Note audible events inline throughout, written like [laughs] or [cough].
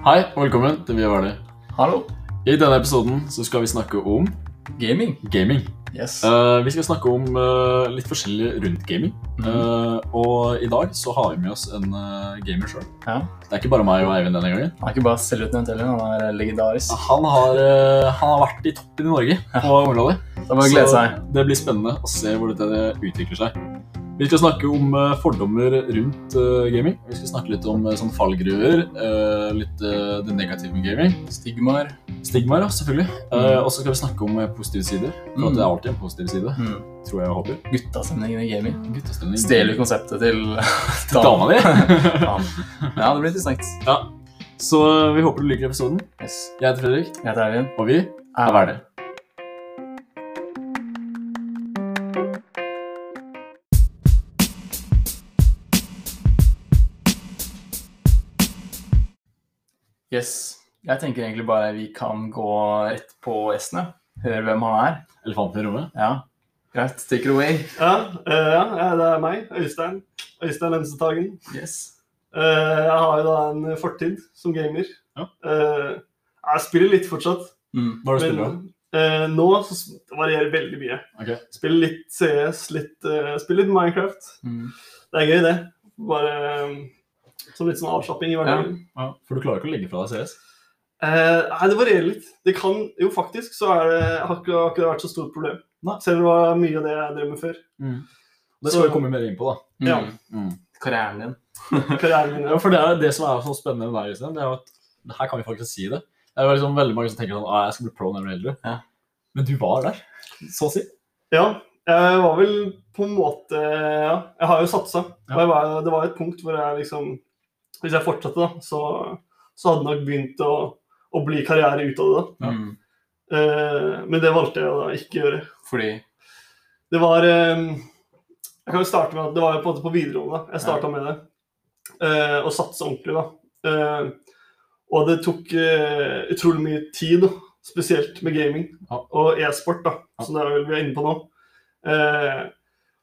Hei og velkommen til Vi var det. Hallo. I denne episoden så skal vi snakke om Gaming. gaming. Yes. Uh, vi skal snakke om uh, litt forskjellig rundt gaming. Mm. Uh, og i dag så har vi med oss en gamer sjøl. ja. Det er ikke bare meg og Eivind denne gangen. Han er ikke bare selvutnevnt heller, han er legendarisk. Han har, han har vært i toppen i Norge på området. Glede seg. Så det blir spennende å se hvor dette utvikler seg. Vi skal snakke om eh, fordommer rundt eh, gaming. Vi skal snakke litt om uh, sånn fallgruver. eh, litt eh, det negative med gaming. Stigmaer. Stigmaer, ja, selvfølgelig. Eh, Mm. og så skal vi snakke om eh, positive sider. For mm. det er alltid en positiv side, Mm. tror jeg og håper. Guttastemningen i gaming. Guttastemning. Stjeler konseptet [laughs] til Dama di. [laughs] Ja, det blir interessant. ja. Så eh, vi håper du liker episoden. Yes. Jeg heter Fredrik, Jeg heter Eivind. og vi er verdig. Yes. Jeg tenker egentlig bare vi kan gå rett på gjestene. Høre hvem han er. Elefanten i rommet. Ja. Greit. Take it away. Ja, eh, ja, ja, det er meg, Øystein. Øystein Lensetagen. Yes. Eh, jeg har jo da en fortid som gamer. Ja. Eh, jeg spiller litt fortsatt. Mm. Hva er det du spiller, da? Uh, nå så varierer veldig mye. Okay. Ok. Spiller litt CS, litt, uh, spiller litt Minecraft. Mm. Det er gøy, det. Bare eh, som litt sånn avslapping i hverdagen. Ja, for du klarer ikke å legge fra deg CS? Eh, nei, det varierer litt. Det kan, jo, faktisk så er det, har ikke, har ikke det vært så stort problem. Nei. Selv om det var mye av det jeg drev med før. Det skal vi komme mer inn på, da. Mm. Ja. Mm. Karrieren din. [laughs] Karrieren min. Ja, for det er det som er så spennende med deg, Det er at her kan vi faktisk si det. Det er liksom veldig mange som tenker sånn ah, jeg skal bli pro når jeg blir eldre. Ja. Men du var der, så å si. Ja, jeg var vel på en måte Ja, jeg har jo satsa. Ja. Var, det var et punkt hvor jeg liksom Hvis jeg fortsatte, da, så, så hadde det nok begynt å, å bli karriere ut av det. da. Mm. Eh, men det valgte jeg å ikke gjøre. Fordi Det var eh, Jeg kan jo starte med at det var på en måte på videregående jeg starta med det. Eh, og satse ordentlig, da. Eh, og det tok eh, utrolig mye tid, da. spesielt med gaming Ja. og e-sport, da, Ja. som det er vel vi er inne på nå. Eh,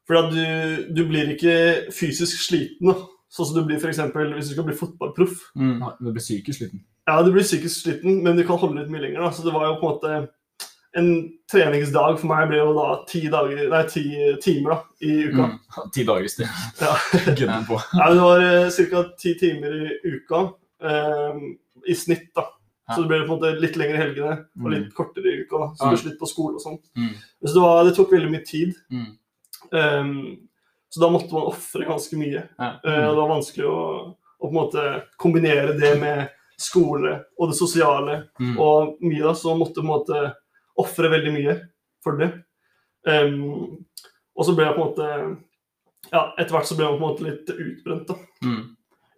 for du, du blir ikke fysisk sliten, da. Sånn som du blir for eksempel hvis du skal bli fotballproff. mm. Du blir psykisk sliten. Ja, du blir psykisk sliten, men du kan holde ut mye lenger. da. Så det var jo på en måte en treningsdag for meg ble jo da ti, dager, nei, ti timer da, i uka. Mm. Ti dager i sted. Ja. [laughs] Gønner på. ja, det var uh, ca. ti timer i uka eh, i snitt. da. Så det ble på en måte litt lengre i helgene og litt kortere i uka. da. Så ble slutt på skole og sånn. Mm. Så det, var, det tok veldig mye tid. Mm. Ehm, så da måtte man ofre ganske mye. Ja. Eh, og det var vanskelig å, å på en måte kombinere det med skole og det sosiale Mm. og mye. da, Så måtte på en måte ofre veldig mye for det. Um, og så ble jeg på en måte ja, Etter hvert så ble man på en måte litt utbrent. da. Mm.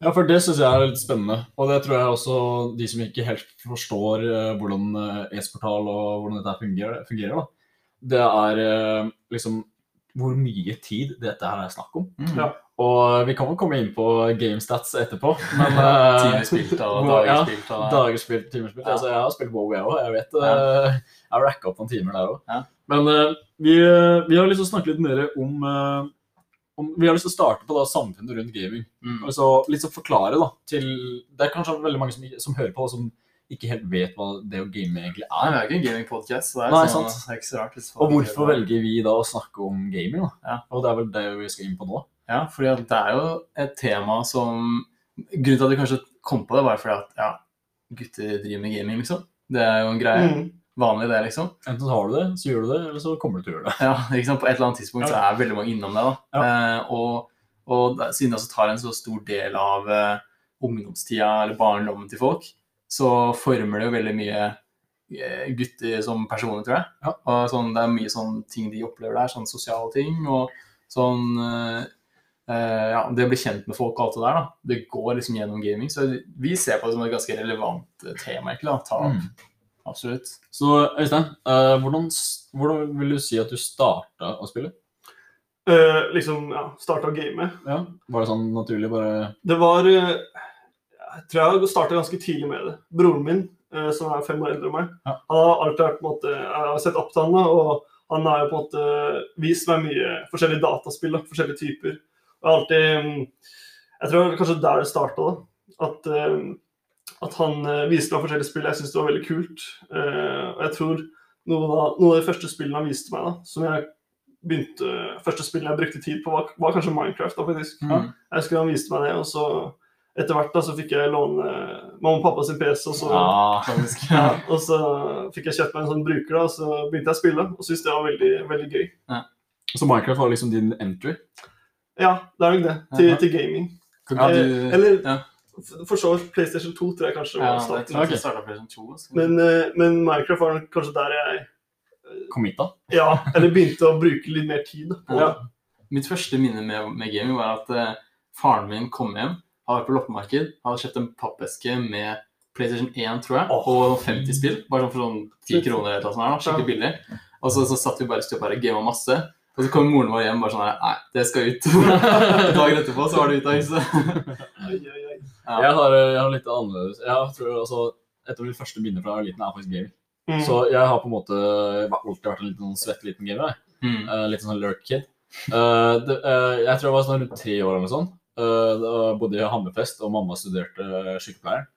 Ja, for det syns jeg er litt spennende. Og det tror jeg også de som ikke helt forstår uh, hvordan uh, e-sportal og hvordan dette fungerer, fungerer da. Det er liksom hvor mye tid dette her er snakk om. Mm. Ja. Og vi kan vel komme inn på gamestats etterpå, [laughs] men eh, Timer spilt og dager ja, spilt. Og, Dager spilt, timer spilt. Ja. Altså, jeg har spilt WoW, jeg òg. Jeg vet Ja. eh, Jeg racka opp noen timer der òg. Ja. Men uh, vi, vi har lyst til å snakke litt mer om, om Vi har lyst til å starte på da, samfunnet rundt gaming. Mm. Altså, litt så forklare da, til Det er kanskje veldig mange som, som hører på, som ikke helt vet hva det å game egentlig Nei, er. det er jo ikke en gaming-podcast, så det er, Nei, sånn, sant. det er ikke så rart. hvis Og hvorfor velger vi da å snakke om gaming? da? Ja. Og det er vel det vi skal inn på nå. Ja, fordi at det er jo et tema som Grunnen til at vi kanskje kom på det, var fordi at ja, gutter driver med gaming, liksom. Det er jo en greie. Mm. Vanlig, det, liksom. Enten så har du det, så gjør du det, eller så kommer du til å gjøre det. Ja, ikke sant? På et eller annet tidspunkt så er veldig mange innom det. da. Eh, og og siden det også tar en så stor del av eh, ungdomstida eller barndommen til folk, så former det jo veldig mye eh, gutter som personer, tror jeg. Ja. Og sånn, det er mye sånn ting de opplever der, sånn sosiale ting. og sånn eh, eh, ja, Det å bli kjent med folk og alt det der, da. Det går liksom gjennom gaming. Så vi ser på det som et ganske relevant tema, egentlig. da, ta opp. Mm. Absolutt. Så Øystein, uh, hvordan, hvordan vil du si at du starta å spille? Uh, liksom, ja, starta å game. Ja, Var det sånn naturlig bare Det var Jeg tror jeg starta ganske tidlig med det. Broren min, eh, som er fem år eldre enn meg, Ja. han har alltid vært på en måte Jeg har sett opp til han, og han har jo på en måte vist meg mye forskjellige dataspill. Da, forskjellige typer. Og alltid mm, Jeg tror kanskje der det starta, da. At eh, at han eh, viste meg forskjellige spill jeg syntes det var veldig kult. Eh, og jeg tror noen av, noen av de første spillene han viste meg, da, som jeg begynte Første spillene jeg brukte tid på, var, var kanskje Minecraft. da faktisk. Mm. Jeg husker han viste meg det, og så etter hvert da, så fikk jeg låne mamma og pappa sin PC, og så, Ja, faktisk. [laughs] ja, og så fikk jeg kjøpt meg en sånn bruker, da, og så begynte jeg å spille, og syntes det var veldig, veldig gøy. Så Minecraft var liksom din entry? Ja, det er nok det. Til, til gaming. Ja, ikke du eller ja. for- så vidt PlayStation 2 tror jeg kanskje Ja, var jeg starten. tror jeg startet PlayStation 2. også. Men, eh, men Minecraft var nok kanskje der jeg Kom hit, da. ja, eller begynte å bruke litt mer tid da, på Ja. det. Mitt første minne med, med gaming var at eh, faren min kom hjem, hadde vært på loppemarked, hadde kjøpt en pappeske med PlayStation 1, tror jeg, og 50 spill. Bare sånn for sånn 10 kroner eller noe sånt. her, da, Skikkelig billig. Og så, så satt vi bare og bare gama masse. Og så kom moren vår hjem bare sånn her Nei, det skal ut. [laughs] Dagen etterpå så var det ute av huset. Ja. Jeg, har, jeg har litt annerledes Jeg tror altså, Et av mine første minner fra liten er faktisk gaming. Mm. Så jeg har på en måte alltid vært en liten sånn svett liten gamer. Mm. Uh, litt sånn lurk kid. Uh, det, uh, jeg tror jeg var sånn rundt tre år eller noe sånt. Uh, bodde i Hammerfest, og mamma studerte uh, sykepleier.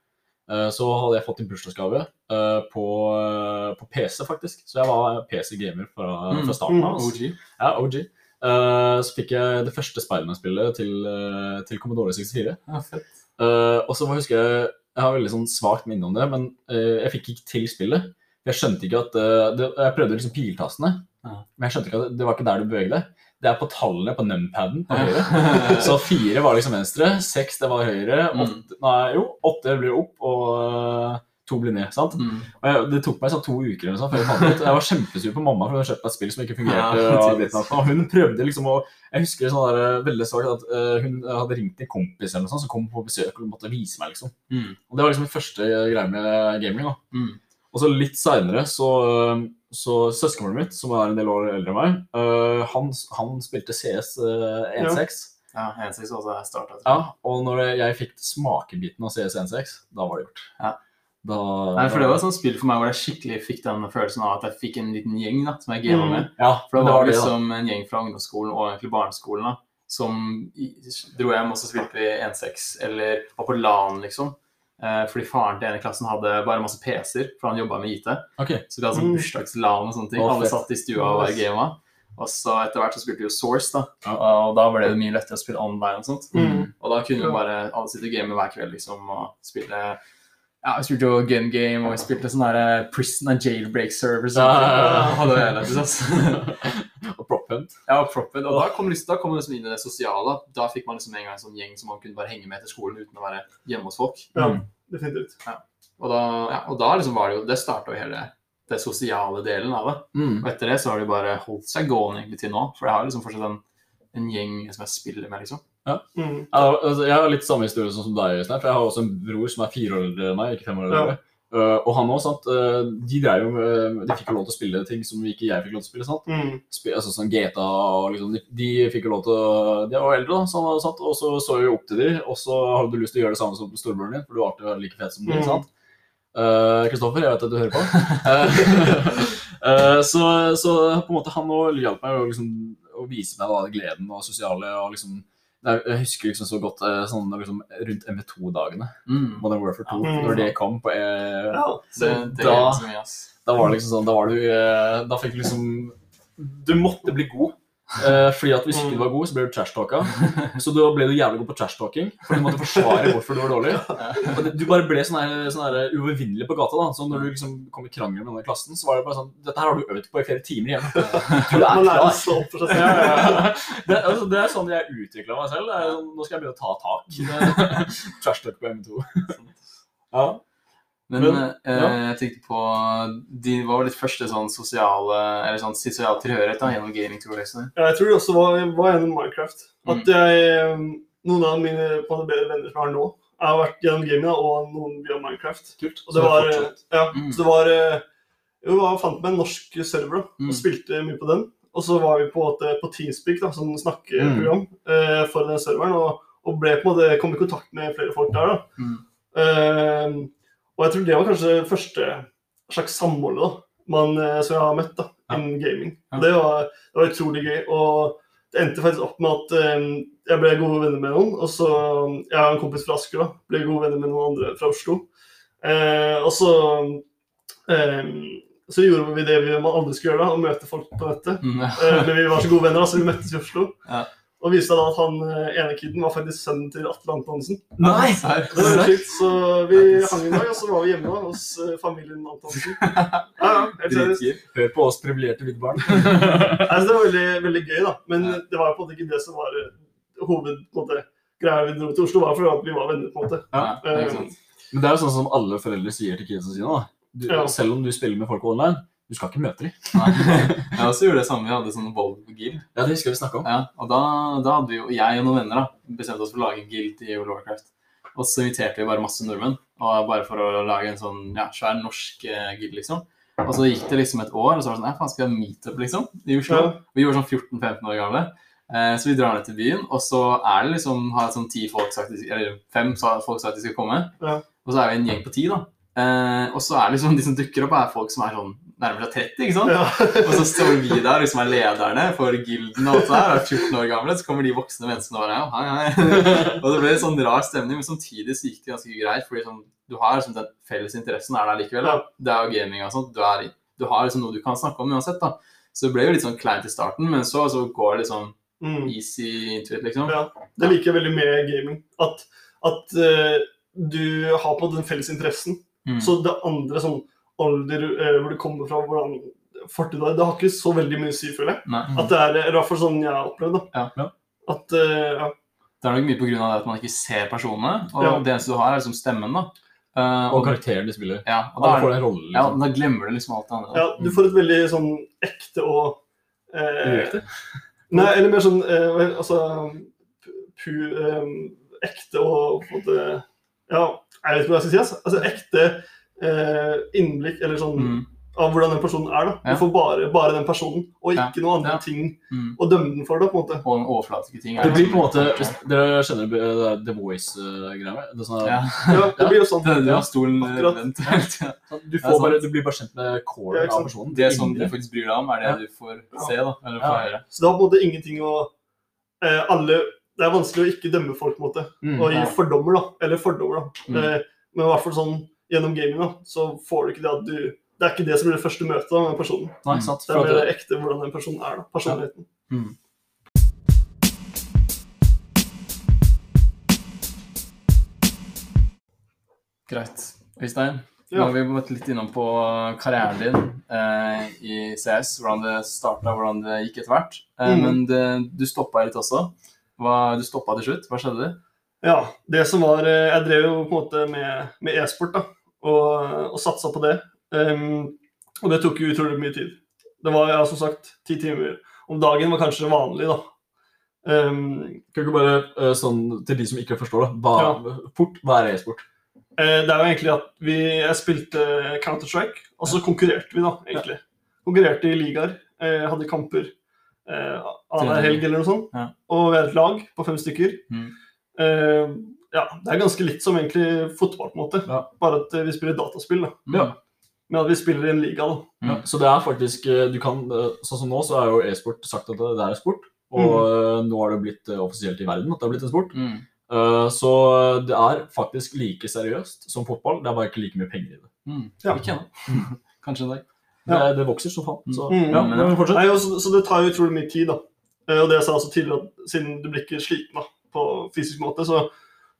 Eh, så hadde jeg fått en bursdagsgave eh, på, eh, på PC, faktisk. Så jeg var PC-gamer fra, Mm. fra starten Mm. av. altså. OG. Ja, OG. Eh, så fikk jeg det første Spiderman-spillet til, eh, til Commodore 64. Ja, fett. Eh, og så husker jeg Jeg har veldig sånn svakt minne om det, men eh, jeg fikk ikke til spillet. Jeg skjønte ikke at eh, det, Jeg prøvde liksom piltastene, Ja. men jeg skjønte ikke at det var ikke der du beveget deg. Det er på tallene på numpaden på høyre. [laughs] Så fire var liksom venstre, seks det var høyre, Mm. åtte, nei, jo, åtte blir opp, og eh, to blir ned. sant? Mm. Og jeg, det tok meg sånn to uker eller sånn, før jeg fant ut. Jeg var kjempesur på mamma for hun kjøpte et spill som ikke fungerte. Ja, og, hun prøvde liksom å Jeg husker sånn der, eh, veldig svakt at eh, hun hadde ringt en kompis eller noe sånt, som kom på besøk og måtte vise meg. liksom. Mm. Og Det var liksom min første greie med gaming. da. Mm. Og så litt seinere så, så søskenbarnet mitt, som er en del år eldre enn meg, uh, han, han spilte CS øh, 1.6. Ja, 1.6 også jeg startet. Ja, og når jeg fikk smakebiten av CS 1.6, da var det gjort. Ja. Da, Nei, for Det var et sånt spill for meg hvor jeg skikkelig fikk den følelsen av at jeg fikk en liten gjeng da, som jeg gama Mm. med. Ja, For det det var liksom det, en gjeng fra ungdomsskolen og egentlig barneskolen da, som dro hjem og så spilte vi 1.6, eller var på LAN, liksom. Eh, fordi faren til en i klassen hadde bare masse PC-er, for han jobba med IT. Okay. Så vi hadde sånn Mm. bursdags-LAN og sånne ting. Oh, Alle satt i stua og var gama. Og så etter hvert så spilte vi jo Source, da. Ja. Og da ble det mye lettere å spille online og sånt. Mm. Og da kunne vi bare alle sitte og game hver kveld liksom, og spille ja, Vi spilte jo gun game, og vi spilte sånn der prison and jailbreak Server. Ja, ja, ja. [laughs] Hadde det hele, altså. [laughs] og prop hunt. Ja, og Proped. Og da kom, liksom, da kom liksom inn i det sosiale. Da fikk man liksom en gang en sånn gjeng som man kunne bare henge med til skolen uten å være hjemme hos folk. Ja, definitivt. Og da, ja, og da liksom var det jo Det starta jo hele det sosiale delen av det. Mm. Og etter det så har det bare holdt seg gående egentlig til nå. For jeg har liksom fortsatt en, en gjeng som jeg spiller med, liksom. Mm. Ja, Mm. jeg har litt samme historie som deg, Øystein. For jeg har også en bror som er fire år eldre enn meg. ikke fem år Ja. Uh, og han også, sant? Uh, de, jo uh, de fikk jo lov til å spille ting som ikke jeg fikk lov til å spille. sant? Mm. Sp altså sånn GTA og liksom, de, de fikk jo lov til å De var eldre, da, sånn, sant? og så så vi opp til de, og så hadde du lyst til å gjøre det samme som storebroren din, for du var alltid like fet som de. Mm. sant? Eh, Kristoffer, jeg vet at du hører på. Eh, [laughs] eh, så, så på en måte han òg hjalp meg å, liksom, å vise meg da, gleden og sosiale og liksom Jeg husker liksom så godt eh, sånn liksom, rundt MV2-dagene, Mm. Modern Warfare 2, Mm. når det kom på eh, Ja. Det, det Da- da var det liksom sånn, da var du eh, Da fikk du liksom Du måtte bli god. Eh, fordi at hvis ikke du var god, så ble du trash-talka. Så da ble du jævlig god på trash-talking, for du måtte forsvare hvorfor du var dårlig. [laughs] Du bare ble sånn sånn uovervinnelig på gata. da, så Når du liksom kom i krangel med denne klassen, så var det bare sånn Dette her har du øvd på i flere timer igjen. Du er klar. Ja, ja. [laughs] Det, altså, det er sånn jeg utvikla meg selv. Det sånn, nå skal jeg begynne å ta tak. [laughs] Trash-talk på M2. Ja. Men, Men, eh, ja. jeg tenkte på De var vel ditt første sånn sosiale Eller sånn sosial tilhørighet da, gjennom gaming, tror jeg. Liksom. Ja, jeg tror det også var, var gjennom Minecraft. At jeg, eh, Noen av mine på en bedre venner som jeg har nå, har vært gjennom gaming, da, og noen via Minecraft. Kult. Og det var, ja, Mm. så det var eh, Jo, jeg fant meg en norsk server da, Mm. og spilte mye på den. Og så var vi på, på Teamspeak, da, som snakkeprogram, eh, for den serveren. Og, og ble på en måte, kom i kontakt med flere folk der. da. Mm. Eh, og jeg tror det var kanskje det første slags samholdet da, man, eh, som jeg har møtt da, Ja. innen gaming. Og Det, var, det var utrolig gøy. Og det endte faktisk opp med at um, jeg ble gode venner med noen. Og så Jeg har en kompis fra Asker, da. Ble gode venner med noen andre fra Oslo. Uh, og så um, så gjorde vi det vi man aldri skulle gjøre, da, å møte folk på nettet. Mm. Eh, men vi var så gode venner, da, så vi møttes i Oslo. Ja. Og viste da at han eh, ene kiden var faktisk sønnen til Atle Antonsen. Nei! Det var helt så vi hang en dag, og så var vi hjemme da, hos eh, familien Antonsen. [laughs] Ja, ja, helt seriøst. Hør på oss privilegerte hvite barn. Altså, det var veldig, veldig gøy, da. Men det var jo på en måte ikke det som var hovedgreia hoved... på en måte, vi dro til Oslo, var fordi at vi var venner, på en måte. Ja, Eh. Men det er jo sånn som alle foreldre sier til kidsa sine. da. Du, Ja. Selv om du spiller med folk online, du skal ikke møte dem. Nei. [laughs] Jeg også gjorde det samme. Vi hadde sånn Volvo-guild. Ja, det husker vi snakka om. Ja, og da, da hadde vi jo, jeg og noen venner da, bestemte oss for å lage en guild i World of Warcraft. Og så inviterte vi bare masse nordmenn, og bare for å lage en sånn ja, svær norsk uh, guild, liksom. Og så gikk det liksom et år, og så var det sånn Ja, faen, skal vi ha meetup, liksom? I Oslo. Ja. Vi var sånn 14-15 år gamle. Eh, så vi drar ned til byen, og så er det liksom har sånn ti folk sagt, eller fem folk sagt de skal komme. Ja. Og så er vi en gjeng på ti, da. Eh, og så er det liksom de som dukker opp, er folk som er sånn nærmere seg 30, ikke sant? Ja. [laughs] Og så står vi der, liksom er lederne for gilden og alt det der, er 14 år gamle, så kommer de voksne menneskene og bare ja, hei, hei. [laughs] Og det ble en sånn rar stemning, men samtidig så gikk det ganske greit, fordi sånn, du har liksom den felles interessen er der likevel. Da. Det er jo gaming og sånt, du, er, du har liksom noe du kan snakke om uansett, da. Så det ble jo litt sånn kleint i starten, men så, så går det liksom Mm. easy into it, liksom. Ja. Det liker jeg veldig med gaming. At, at uh, du har på den felles interessen. Mm. Så det andre sånn alder, eh, hvor du kommer fra, hvordan fortida er, det har ikke så veldig mye å si, føler jeg. Nei. At det er i hvert fall sånn jeg har opplevd, da. Ja. Ja. At uh, ja. Det er nok mye på grunn av det at man ikke ser personene, og Ja. det eneste du har er liksom stemmen, da. Uh, Og karakteren de spiller. ja, og da, får er, en rolle. ja, Liksom. da glemmer du liksom alt det andre. da. ja, du får et veldig sånn ekte og eh, Nei, eller mer sånn eh, Altså pu, eh, Ekte og på en måte Ja, jeg vet ikke hva jeg skal si. Altså, altså ekte eh, innblikk eller sånn Mm. av hvordan den personen er. da. Ja. Du får bare, bare den personen, og Ja. ikke noen andre Ja. ting Mm. å dømme den for. da, på en måte. Og en overflatiske ting. er Det blir på en måte hvis Dere skjønner det er The Voice-greia? Det sånn, Ja. Ja, det blir jo sånn. [laughs] Det, det Ja, stolen. [laughs] Ja. sånn, du, får bare, du blir bare kjent med Ja, av personen. Det som du faktisk bryr deg om, er det Ja. du får se, da. Eller Ja. får høre. Så det har på en måte ingenting å eh, alle, Det er vanskelig å ikke dømme folk, på en måte. Mm. Og gi Ja. fordommer, da. Eller fordommer, da. Mm. Eh, men i hvert fall sånn gjennom gaming, da, så får du ikke det at du Det er ikke det som blir det første møtet med personen. Nei, sant. Det er mer det ekte hvordan den personen er. da, Personligheten. Mm. Greit. Øystein, nå har vi vært litt innom på karrieren din eh, i CS. Hvordan det starta, hvordan det gikk etter hvert. Eh, Mm. Men det, du stoppa litt også. Hva, du stoppa til slutt. Hva skjedde? Ja, det som var eh, Jeg drev jo på en måte med, med e-sport, da. Og, og satsa på det. Um, og det tok jo utrolig mye tid. Det var ja, som sagt ti timer om dagen var kanskje vanlig, da. Um, kan du ikke bare uh, sånn til de som ikke forstår det, hva, fort, hva er e-sport? Uh, Det er jo egentlig at vi, jeg spilte Counter-Strike, og så konkurrerte vi, da, egentlig. Konkurrerte i ligaer, uh, hadde kamper uh, annenhver helg eller noe sånt. Ja. Og vi er et lag på fem stykker. Mm. Ja, det er ganske litt som egentlig fotball, på en måte. Ja. Bare at eh, vi spiller dataspill, da. Mm. Ja. Men at vi spiller i en liga, da. Ja, så det er faktisk eh, du kan, eh, Sånn som nå, så er jo e-sport sagt at det, er sport. Og Mm. nå har det blitt offisielt i verden at det har blitt en sport. Mm. Eh, så det er faktisk like seriøst som fotball. Det er bare ikke like mye penger i det. Mm. Ja. Ikke. [laughs] Kanskje en dag. Det, det vokser så faen. Så Mm. ja, men fortsett. Nei, så, så det tar jo utrolig mye tid, da. Eh, Og det jeg sa også tidligere, at siden du blir ikke sliten da, på fysisk måte, så,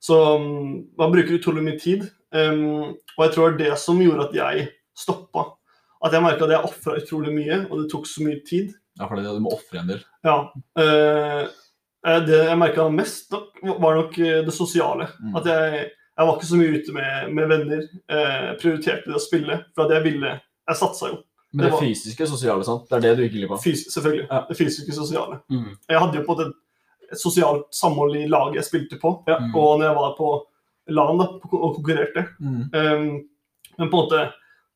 så mm, man bruker utrolig mye tid. Um, og jeg tror det er det som gjorde at jeg stoppa. At jeg merka at jeg ofra utrolig mye, og det tok så mye tid. Ja, for det, er det du må ofre en del. Ja. eh, det jeg merka mest, nok, var nok eh, det sosiale. Mm. At jeg, jeg var ikke så mye ute med, med venner. Uh, prioriterte det å spille, for at jeg ville Jeg satsa jo. Men det, Det var- fysiske, sosiale, sant? det er det du ikke liker av. Fys selvfølgelig. Ja. Det fysiske sosiale. Mm. Jeg hadde jo på en måte et, sosialt samhold i laget jeg spilte på, Ja. Mm. og når jeg var på LAN da, og konkurrerte. Mm. Um, men på en måte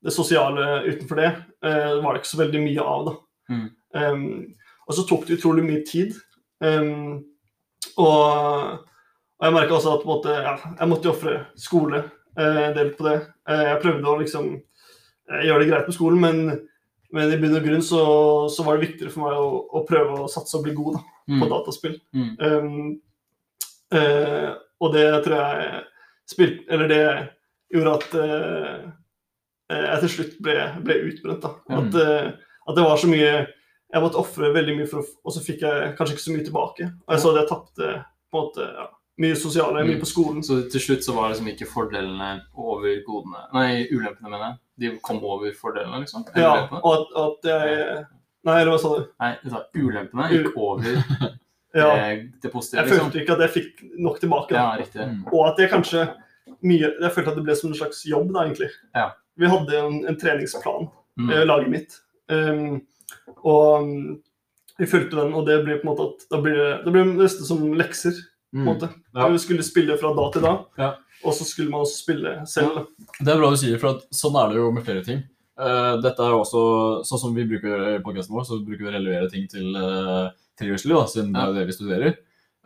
det sosiale utenfor det uh, var det ikke så veldig mye av. da. Mm. Um, og så tok det utrolig mye tid. Um, og, og jeg merka også at på en måte, ja, jeg måtte ofre skole eh, en del på det. Uh, jeg prøvde å liksom gjøre det greit på skolen, men, men i bunn og grunn så, så var det viktigere for meg å, å prøve å satse og bli god da, på Mm. dataspill. Mm. Um, uh, og det tror jeg spilte Eller det gjorde at uh, jeg til slutt ble, ble utbrent. da. Mm. At, uh, at det var så mye Jeg måtte ofre veldig mye, for og så fikk jeg kanskje ikke så mye tilbake. Og jeg så at jeg tapte på en måte, ja, mye sosiale, mye Mm. på skolen. Så til slutt så var liksom ikke fordelene over godene Nei, ulempene, mener jeg. De kom over fordelene, liksom? Ja, og at, at jeg Nei, eller hva sa du? Nei, vet ulempene gikk over [laughs] Ja, det, det positive, jeg liksom. følte ikke at jeg fikk nok tilbake. Da. Ja, riktig. Mm. Og at jeg kanskje mye Jeg følte at det ble som en slags jobb, da, egentlig. Ja. Vi hadde en, en treningsplan, Mm. eh, laget mitt. Um, og vi fulgte den, og det blir på en måte at da blir det, det blir nesten som lekser. på en Mm. måte. Ja. Vi skulle spille fra da til da, Ja. Og så skulle man også spille selv. Det er bra du sier, for at sånn er det jo med flere ting. Uh, dette er jo også, sånn som vi bruker å gjøre i podcasten vår, så bruker vi å relevere ting til uh, friluftsliv, siden det er jo det vi studerer.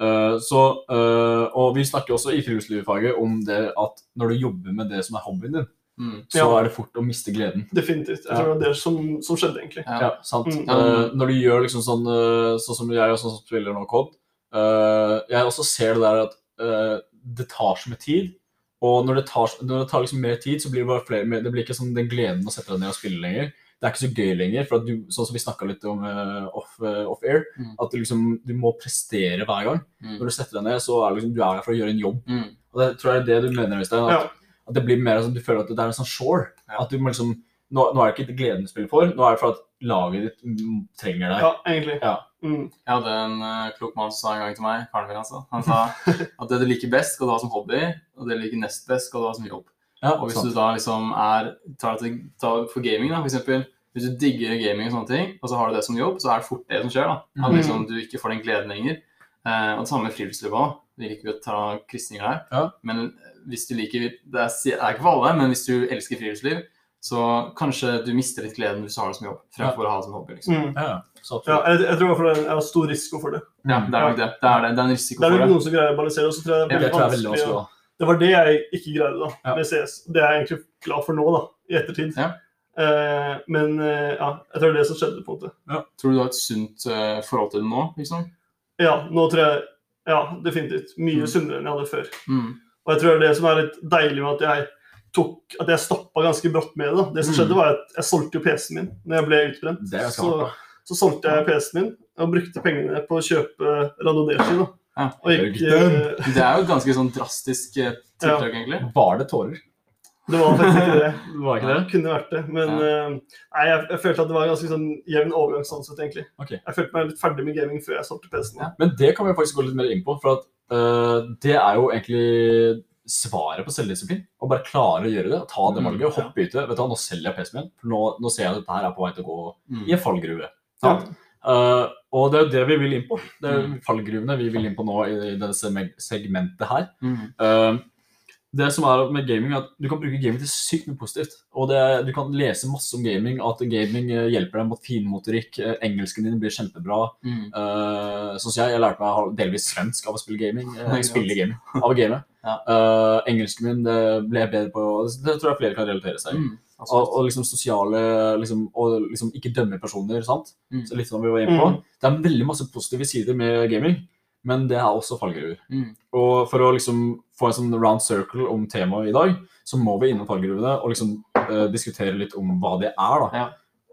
Uh, så, uh, og vi snakker også i friluftslivfaget om det at når du jobber med det som er hobbyen din, Mm. så Ja. er det fort å miste gleden. Definitivt. Jeg Ja. tror det var det som, som skjedde, egentlig. Ja. Ja, sant. Mm. Eh, når du gjør liksom sånn, sånn som jeg og sånn som spiller nå, COD, eh, jeg også ser det der at det tar så mye tid, og når det tar, når det tar liksom mer tid, så blir det bare flere, det blir ikke sånn den gleden å sette deg ned og spille lenger. Det er ikke så gøy lenger, for at du, sånn som vi snakka litt om uh, off, eh, off air, Mm. at du liksom, du må prestere hver gang. Mm. Når du setter deg ned, så er det liksom, du er her for å gjøre en jobb. Mm. Og det tror jeg er det du mener, Øystein. At, Ja. at det blir mer sånn, du føler at det er en sånn shore. Ja. At du må liksom, nå, nå er det ikke gleden du spiller for, nå er det for at laget ditt mm, trenger deg. Ja, egentlig. Ja. Mm. Jeg hadde en uh, klok mann som sa en gang til meg, faren min altså, han sa at det du liker best skal du ha som hobby, og det du liker nest best skal du ha som jobb. Ja, Og hvis sant. du da liksom er tar det, tar for gaming, da, for eksempel, hvis du digger gaming og sånne ting, og så har du det som jobb, så er det fort det som skjer. da. At Mhm. liksom du ikke får den gleden lenger. Eh, og det samme med friluftsliv òg. Vi liker jo å ta krysninger der. Ja. Men hvis du liker Det er, det er ikke for alle, men hvis du elsker friluftsliv, så kanskje du mister litt gleden hvis du har det som jobb, fremfor å ha det som hobby. liksom. Mm. Ja, ja. Så Ja, jeg, jeg tror i hvert fall det er stor risiko for det. Ja, det er nok det. Det er, det. det er en risiko Det er for nok det. noen som greier å balansere, og så tror jeg det Ja, er det veldig tror jeg er vanskelig. Også, da. Det var det jeg ikke greide da, Ja. med CS. Det er jeg egentlig glad for nå, da, i ettertid. Ja. Eh, men eh, ja, jeg tror det er det som skjedde, på en måte. Tror du du har et sunt uh, forhold til det nå? liksom? Ja, nå tror jeg Ja, definitivt. Mye Mm. sunnere enn jeg hadde før. Mm. Og jeg tror det er det som er litt deilig med at jeg tok At jeg stoppa ganske brått med det. Det som Mm. skjedde, var at jeg solgte jo PC-en min når jeg ble utbrent. Så, så solgte jeg PC-en min og brukte pengene på å kjøpe Radonert-ski. da. Ja. Gikk, eh, Det er jo et ganske sånn drastisk tiltak, ja. egentlig. Var det tårer? det var faktisk ikke det. [laughs] Det var ikke det? Kunne vært det. Men eh, nei, jeg, jeg følte at det var en ganske sånn jevn overgang sånn sett, egentlig. Okay. Jeg følte meg litt ferdig med gaming før jeg solgte PC-en. Ja. Men det kan vi faktisk gå litt mer inn på, for at uh, det er jo egentlig svaret på selvdisiplin. Og bare klare å gjøre det, ta det Mm, valget og hoppe ut det. Vet du Nå selger jeg PC-en min, for nå, nå ser jeg at dette her er på vei til å gå Mm. i en fallgruve. Ja. Eh, og det er jo det vi vil inn på. Det er Mm. fallgruvene vi vil inn på nå i, i dette segmentet her. Mm. Eh, det som er med gaming, er at du kan bruke gaming til sykt mye positivt. Og det, du kan lese masse om gaming, at gaming eh, hjelper deg mot finmotorikk. eh, Engelsken din blir kjempebra. Mm. Uh, sånn som jeg, jeg lærte meg delvis svensk av å spille gaming. Uh, spille gaming av å game. [laughs] Ja. uh, engelsken min det ble jeg bedre på. Det tror jeg flere kan relatere seg. Mm. Og, og liksom sosiale liksom, Og liksom ikke dømme personer, sant. Mm. Så litt som vi var inne på. Mm. Det er veldig masse positive sider med gaming, men det er også fallgruver. Mm. Og for å liksom få en sånn round circle om temaet i dag, så må vi innom fallgruvene og liksom eh, diskutere litt om hva det er. da. Ja.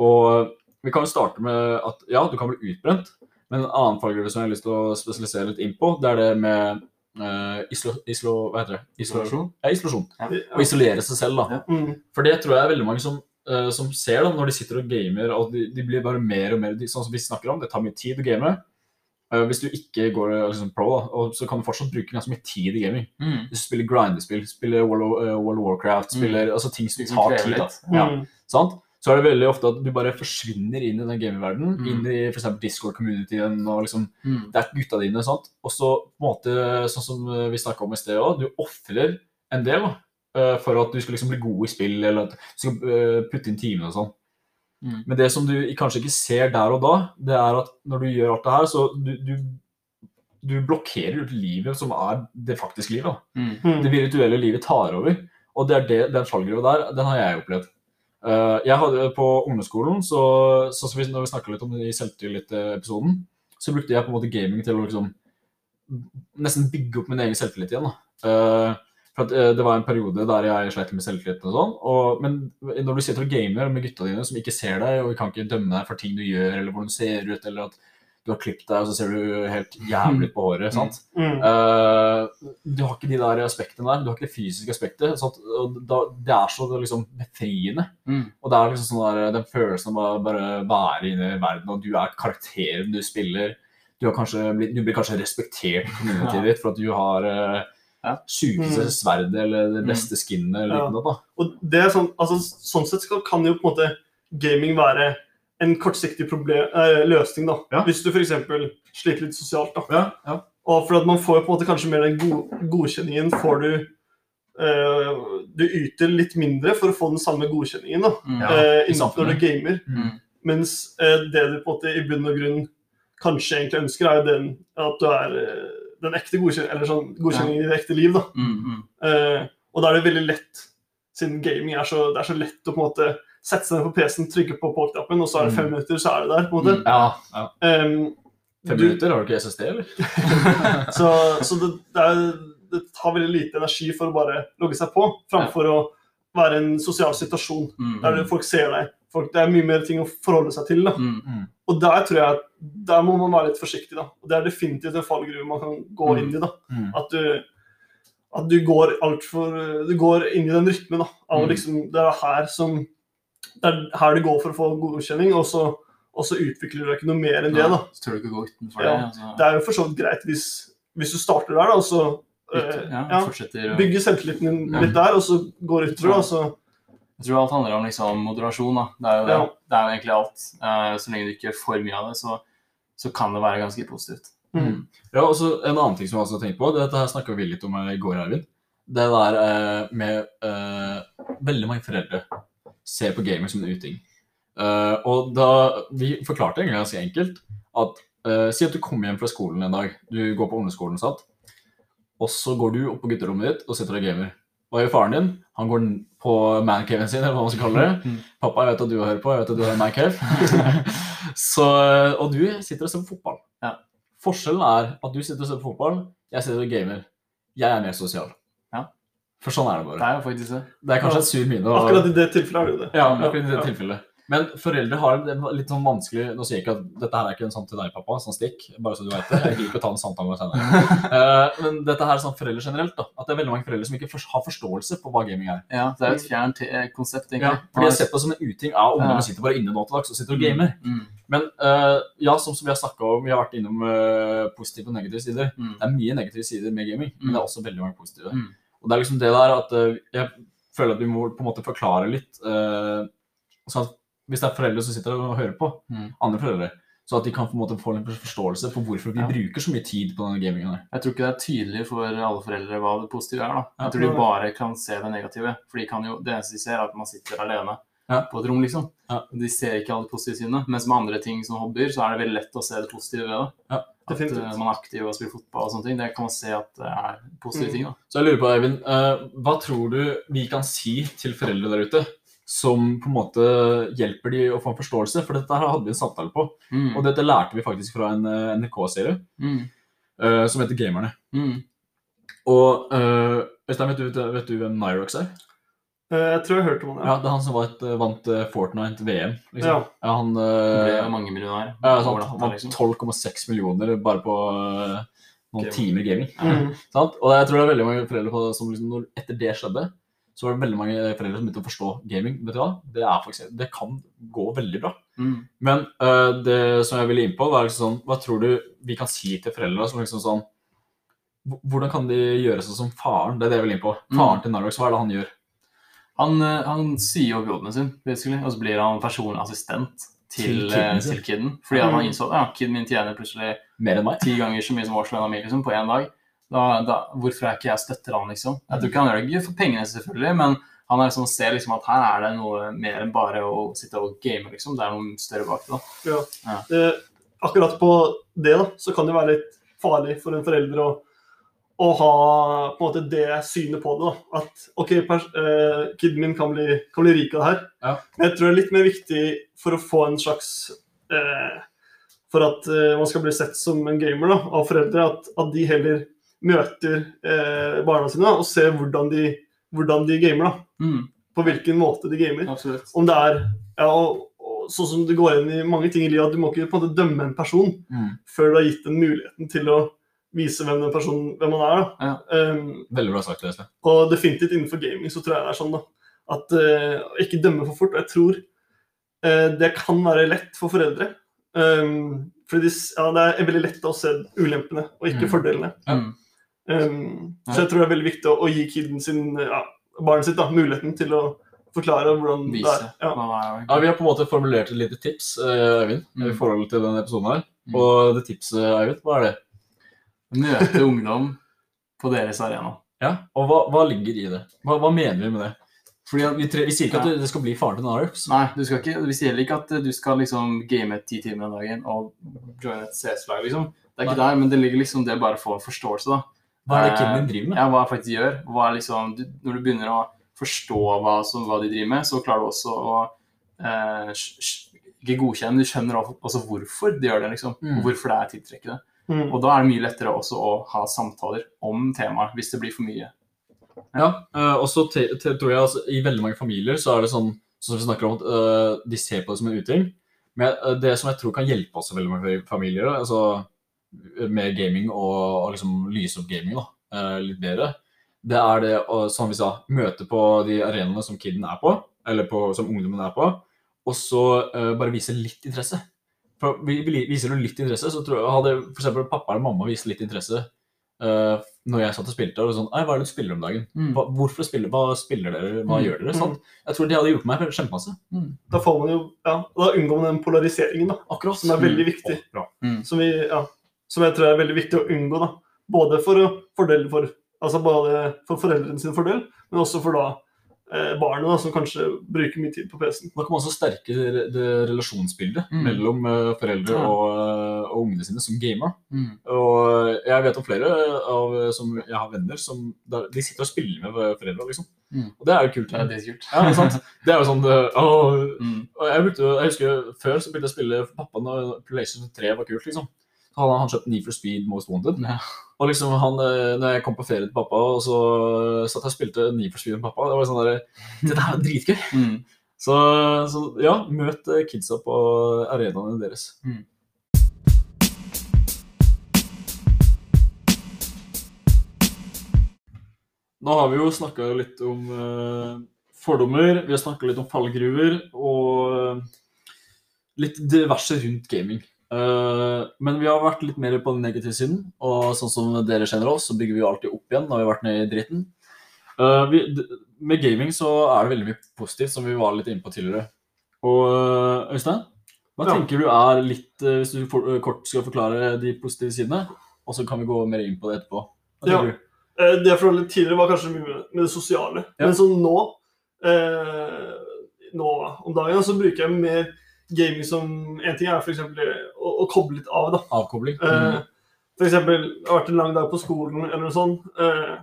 Og vi kan jo starte med at ja, du kan bli utbrent, men en annen fallgruve som jeg har lyst til å spesialisere litt inn på, det er det med eh, islo, islo, hva heter det? Isolasjon? Ja, isolasjon. Ja. Å isolere seg selv. da. Ja. Mm. For det tror jeg er veldig mange som, eh, som ser da, når de sitter og gamer, og de, de blir bare mer og mer de, Sånn som vi snakker om, det tar mye tid å game. Eh, hvis du ikke går eh, liksom, pro, da, så kan du fortsatt bruke ganske mye tid i gaming. Mm. Hvis du spiller grindespill, spiller World of, eh, World of Warcraft, Mm. spiller altså ting som tar tid. Ja, Mm. sant? så er det veldig ofte at du bare forsvinner inn i den gamingverdenen. Mm. Inn i eksempel Discord-communityen og liksom Mm. Det er gutta dine, sant. Og så på en måte, sånn som vi snakka om i sted òg, du ofrer en del da, for at du skal liksom bli god i spill, eller at du skal putte inn timene og sånn. Mm. Men det som du kanskje ikke ser der og da, det er at når du gjør alt det her, så du, du, du blokkerer ut livet som er det faktiske livet. Mm. Mm. Det virtuelle livet tar over. Og det er det, den fallgruva der, den har jeg opplevd. Uh, jeg hadde På ungdomsskolen, så, så, når vi snakka litt om det i selvtillit-episoden, så brukte jeg på en måte gaming til å liksom nesten bygge opp min egen selvtillit igjen. da. Eh, For at, eh, Det var en periode der jeg sleit med selvtillit og sånn. Og, men når du sitter og gamer med gutta dine som ikke ser deg, og vi kan ikke dømme deg for ting du gjør, eller hvordan du ser ut, eller at du har klippet deg, og så ser du helt jævlig på håret. sant? Mm. Uh, du har ikke de der aspektene der. Du har ikke det fysiske aspektet. Sant? og da, det er så liksom befriende. Mm. Og det er liksom sånn der, den følelsen av å bare være inne i verden, og du er karakteren du spiller. Du, har kanskje blitt, du blir kanskje respektert i [laughs] communityet Ja. ditt for at du har uh, Ja. sjukeste Mm. sverdet eller det beste skinnet eller Ja. noe da. Og det er sånn, altså, sånn sett skal, kan jo på en måte gaming være en kortsiktig problem, eh, løsning, da. Ja. Hvis du f.eks. sliter litt sosialt. da. Ja, ja. Og for at man får på en måte kanskje mer den go godkjenningen får du eh, Du yter litt mindre for å få den samme godkjenningen da, Mm. Ja. eh, når du gamer. Mm. Mens eh, det du på en måte i bunn og grunn kanskje egentlig ønsker, er jo den at du er eh, den ekte godkjenning, eller sånn godkjenningen i det ekte liv. da. Mm. Mm. Eh, og da er det veldig lett, siden gaming er så, det er så lett å på en måte sette seg ned på PC-en, trykke på på-knappen, og så er det fem Mm. minutter, så er det der. på en måte. Mm. ja, ja. Um, Fem du- minutter, har du ikke SSD, eller? [laughs] Så, så det, det, er, det tar veldig lite energi for å bare logge seg på, framfor å være en sosial situasjon Mm. der folk ser deg. Folk, det er mye mer ting å forholde seg til. da. Mm. Og der tror jeg at der må man være litt forsiktig. da. Og Det er definitivt en fallgruve man kan gå Mm. inn i. da. Mm. At du, at du går altfor Du går inn i den rytmen da. Mm. liksom, Det er her som Det er her du går for å få godkjenning, og så, og så utvikler du ikke noe mer enn det. da. Så tør du ikke gå utenfor Ja. det. Altså. Det er jo for så vidt greit hvis, hvis du starter der, da, og så Ut, ja, ja, fortsetter å- bygger selvtilliten din Ja. litt der, og så går utover. da, så Jeg tror alt handler om liksom, moderasjon. Da. Det er jo det. Det er jo egentlig alt. Uh, så lenge du ikke gjør for mye av det, så, så kan det være ganske positivt. Mm. Ja, og så En annen ting som jeg også har tenkt på, det dette her snakka vi litt om i går, Arvid. Det der uh, med uh, Veldig mange foreldre ser på gaming som en uting. Uh, og da Vi forklarte egentlig ganske enkelt at eh, Si at du kommer hjem fra skolen en dag. Du går på ungdomsskolen, sant? og så går du opp på gutterommet ditt og sitter deg gamer. Hva gjør faren din? Han går på mancaven sin, eller hva man skal kalle det. Mm. Pappa, jeg vet at du hører på, jeg vet at du har en mancave. [laughs] og du sitter og ser på fotball. Ja. Forskjellen er at du sitter og ser på fotball, jeg sitter og gamer. Jeg er mer sosial. Ja. For sånn er det Det bare. er jo faktisk det. Det er kanskje et sur mine. Og... akkurat i det tilfellet er det jo det. ja, akkurat i det Ja. tilfellet. Men foreldre har det litt sånn vanskelig Nå sier jeg ikke at dette her er ikke en sånn til deg, pappa, sånn stikk, bare så du vet det. Jeg gidder ikke å ta en samtale med deg senere. Uh, [laughs] men dette her er sånn foreldre generelt, da. At det er veldig mange foreldre som ikke for- har forståelse på hva gaming er. Ja, det er et fjernt konsept, konsept, Ja, egentlig. for de har sett det som en uting. av ungdommen Ja. sitter bare inne nå til dags og sitter og gamer. Mm. Men uh, ja, som, som vi har snakka om, vi har vært innom uh, positive og negative sider. Mm. Det er mye negative sider med gaming, men Mm. det er også veldig mange positive. Mm. Og det er liksom det der at eh, jeg føler at vi må på en måte forklare litt eh, sånn at Hvis det er foreldre som sitter og hører på, Mm. andre foreldre, så at de kan på en måte få en forståelse for hvorfor vi Ja. bruker så mye tid på denne gamingen. Jeg tror ikke det er tydelig for alle foreldre hva det positive er. da. Jeg tror de bare kan se det negative. For de kan jo, det eneste de ser, er at man sitter alene Ja. på et rom. liksom. Ja. De ser ikke alle de positive sidene. Mens med andre ting som hobbyer, så er det veldig lett å se det positive ved det. Ja, At eh, man er aktiv og spiller fotball og sånne ting. Det kan man se at det er positive Mm. ting. da. Så jeg lurer på, Eivind, uh, hva tror du vi kan si til foreldre der ute som på en måte hjelper de å få en forståelse? For dette her hadde vi en samtale på, Mm. og dette lærte vi faktisk fra en eh, NRK-serie Mm. uh, som heter Gamerne. Mm. Og uh, Øystein, vet du, vet du hvem Nyrox er? Eh, jeg tror jeg hørte om han, Ja, ja. Det er han som vant, vant eh, Fortnite-VM. Liksom. Ja. Ja, han eh, ble mange millionær. ja, sant, natta, vant liksom. 12,6 millioner bare på noen Gaming. timer gaming. Mm. Sant? Og jeg tror det er veldig mange foreldre på, som liksom, når, etter det skjedde, så var det veldig mange foreldre som begynte å forstå gaming. Vet du hva? Det, faktisk, det kan gå veldig bra. Mm. Men uh, det som jeg ville inn på, var liksom sånn Hva tror du vi kan si til foreldre som liksom sånn Hvordan kan de gjøre sånn som faren? Det er det jeg vil inn på. Faren til Narrox, hva er det han gjør? Han, han sier opp jobben sin, basically, og så blir han personlig assistent til, Til kiden. Fordi han Mm. innså at ja, kiden min tjener plutselig ti ganger så mye som årslønna mi liksom, på én dag. Da, da, hvorfor er ikke jeg støtter han, liksom? Jeg tror ikke han gjør det for pengene, selvfølgelig, men han er liksom, ser liksom at her er det noe mer enn bare å sitte og game, liksom. Det er noe større bak det. da. Ja. Ja. Eh, akkurat på det da, så kan det være litt farlig for en forelder å, å ha på en måte det synet på det. da. At ok, pers eh, kiden min kan bli, kan bli rik av det her. Ja. Men jeg tror det er litt mer viktig for å få en slags eh, For at eh, man skal bli sett som en gamer da, av foreldre, at, at de heller møter eh, barna sine da, og ser hvordan de, hvordan de gamer. da. Mm, På hvilken måte de gamer. absolutt. Om det er ja, og, og sånn som det går inn i mange ting i livet, at du må ikke på en måte dømme en person Mm. før du har gitt den muligheten til å vise hvem den personen hvem man er. da. Ja. Um, Veldig bra sagt, Leslie. og definitivt innenfor gaming så tror jeg det er sånn da, at uh, ikke dømme for fort. og Jeg tror uh, det kan være lett for foreldre. Um, fordi de, ja, det er veldig lett å se ulempene og ikke Mm. fordelene. Mm. Um, Ja. Så jeg tror det er veldig viktig å, å gi kiden sin, ja, barnet sitt da, muligheten til å forklare hvordan Vise det er. Ja, Vi har på en måte formulert et lite tips, eh, Øyvind, Mm. i forhold til denne episoden her. Mm. Og det tipset, Øyvind, hva er det? Møte ungdom på deres arena. Ja, Og hva, hva ligger i det? Hva, hva mener vi med det? Fordi vi, tre, vi sier ikke at det, det skal bli faren til Narux. Nei, du skal ikke, vi sier ikke at du skal liksom game ti timer om dagen og joine et CS-lag, liksom. Det er ikke der, men det ligger liksom det bare å få en forståelse, da. Hva er det Eh, kiden din driver med? Ja, hva jeg faktisk gjør. Liksom, du, når du begynner å forstå hva, som, hva de driver med, så klarer du også å eh, ikke godkjenne, du skjønner også- også hvorfor de gjør det, liksom. Mm. Hvorfor det er tiltrekkende. Mm. Og da er det mye lettere også å ha samtaler om temaet, hvis det blir for mye. Ja, ja og så tror jeg altså, I veldig mange familier så er det sånn som vi snakker om, at uh, de ser på det som en uting. Men uh, det som jeg tror kan hjelpe også veldig mange familier, altså med gaming og, og liksom lyse opp gaming da, eh, litt bedre, det er det å, som vi sa, møte på de arenaene som kiden er på, eller på, som ungdommen er på, og så uh, bare vise litt interesse. For vi, vi Viser du litt interesse, så tror jeg hadde eksempel pappa eller mamma vist litt interesse uh, når jeg satt og spilte, og sånn, «Ei, hva er det du spiller om dagen? Hva, hvorfor spiller, hva spiller dere? Hva Mm. gjør dere? Mm. Sånn. Jeg tror det hadde gjort meg kjempemasse. Da får man jo, ja, da unngår man den polariseringen da, Akkurat. som er veldig viktig. Bra. Som, vi, ja, som jeg tror er veldig viktig å unngå. da. Både for å for, altså både for foreldrene sin fordel, men også for da eh, barnet, da, som kanskje bruker mye tid på PC-en. Da kan man også sterke det, det relasjonsbildet Mm. mellom eh, foreldre Ja. og, eh, og ungene sine som gamer. Mm. Og jeg vet om flere av, som jeg har venner som der, de sitter og spiller med foreldra, liksom. Mm. Og det er jo kult. Det er kult. Ja, det er sant. Det er jo sånn det, å, Mm. Og jeg, brukte, jeg husker Før så begynte jeg å spille for pappa når PlayStation 3 var kult. liksom. Hadde han kjøpt Need for Speed Most Wanted. Ja. Og liksom han, eh, når jeg kom på ferie til pappa, og så satt jeg og spilte Need for Speed med pappa, det var sånn der, Det der var dritgøy. Mm. Så, så ja, møt eh, kidsa på arenaene deres. Mm. Nå har vi jo snakka litt om uh, fordommer, vi har snakka litt om fallgruver og litt diverse rundt gaming. Eh, men vi har vært litt mer på den negative siden, og sånn som dere kjenner oss, så bygger vi jo alltid opp igjen når vi har vært nede i dritten. Uh, vi, med gaming så er det veldig mye positivt, som vi var litt inne på tidligere. Og eh, Øystein, hva Ja. tenker du er litt Hvis du for, kort skal forklare de positive sidene, og så kan vi gå mer inn på det etterpå. Hva Ja. du? Det jeg forholdet tidligere var kanskje mye med, det sosiale. Ja. Men sånn nå, eh, nå om dagen, så bruker jeg mer gaming som En ting er eksempel å, å koble litt av, da. Avkobling? Eh, For eksempel, jeg har vært en lang dag på skolen eller noe sånt, eh,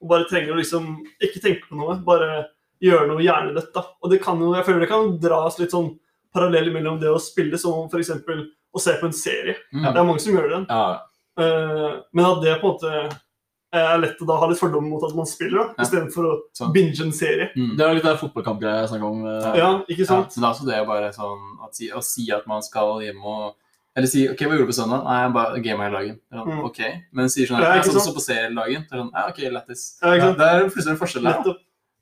og bare trenger å liksom ikke tenke på noe, bare gjøre noe hjernedødt, da. Og det kan jo, jeg føler det kan dras litt sånn parallell mellom det å spille som eksempel å se på en serie. Mm. Det er mange som gjør det. Ja, Eh, men at det på en måte er lett å da ha litt fordommer mot at man spiller, da, Ja. istedenfor å Sånn. binge en serie. Mm. Det er litt den fotballkampgreia jeg snakka om. eh, Ja, ikke Ja, sant? så det er også det å bare sånn at si, Å si at man skal hjem og Eller si OK, hva gjorde du på søndag? Nei, jeg bare gama hele dagen. Sånn, Mm. OK. Men sier sånn Ja, Jeg satt også på serien hele dagen. Det er sånn, ja, OK, lættis. Ja? Det er plutselig en forskjell der.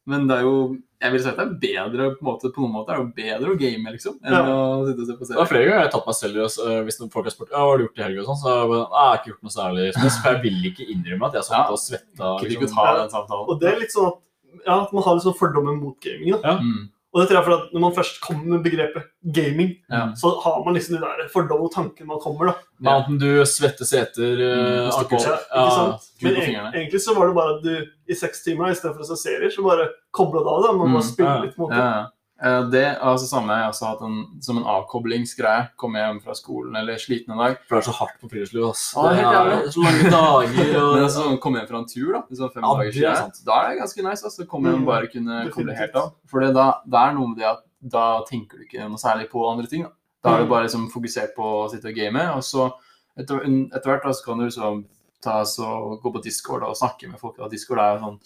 Men det er jo Jeg vil si at det er bedre på, måte, på noen måter er det jo bedre å game, liksom, enn Ja. å sitte og se på Det er flere ganger jeg har tatt meg selv i uh, Hvis noen folk har spurt ja, hva har du gjort i helga, sånn, så har jeg bare jeg har ikke gjort noe særlig for jeg vil ikke innrømme at jeg satt Ja. og svetta. Liksom. Ja. Og det er litt sånn at, ja, at man har litt sånn fordommer mot gaming. da. Mm. Og det tror jeg for at Når man først kommer med begrepet gaming, Ja. så har man liksom de der fordommene og tankene man kommer. da. Ja. Enten du svetter seter, Mm, uh, på- alkohol Ja, ikke sant? Ja, Men på egentlig så var det bare at du i seks timer istedenfor å se serier, så bare kobla det av. da, Man Mm, bare spiller ja, litt. mot en Eh, Det altså samme jeg også hatt en, som en avkoblingsgreie. Komme hjem fra skolen eller sliten en dag. For det er så hardt på friluftsliv, ass. Det er så lange dager [laughs] og Men altså, komme hjem fra en tur, da, Liksom fem Ja, dager er siden, da er det ganske nice. Altså, komme hjem og Mm, bare kunne koble helt av. For det, da, det er noe med det at da tenker du ikke noe særlig på andre ting. Da, da er du Mm. bare liksom fokusert på å sitte og game, og så etter, etter hvert da, så kan du liksom ta så, gå på Discord og snakke med folk. Og Discord er jo sånn,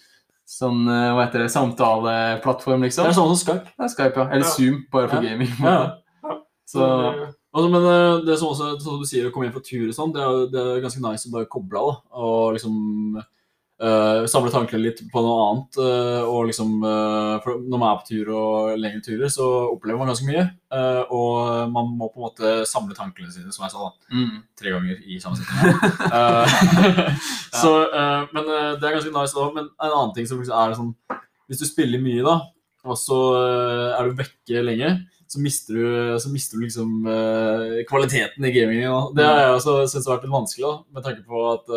sånn eh, hva heter det, samtaleplattform, liksom. Det er sånn som Skype. Det er Skype, ja. Eller Ja. Zoom, bare for Ja. gaming. Ja. [laughs] Så Altså, men eh, det som også, sånn som du sier, å komme hjem fra tur og sånn, det det er ganske nice å bare koble av. Og liksom eh, samle tankene litt på noe annet. Uh, og liksom uh, for Når man er på tur og lengre turer, så opplever man ganske mye. og man må på en måte samle tankene sine, som jeg sa, da, mm. tre ganger i samme setning. [laughs] Så, men det er ganske nice da. Men en annen ting som liksom er sånn Hvis du spiller mye, da, og så er du vekke lenge, så mister du, så mister du liksom kvaliteten i gamingen. Da. Det har jeg også syntes har vært litt vanskelig, da, med tanke på at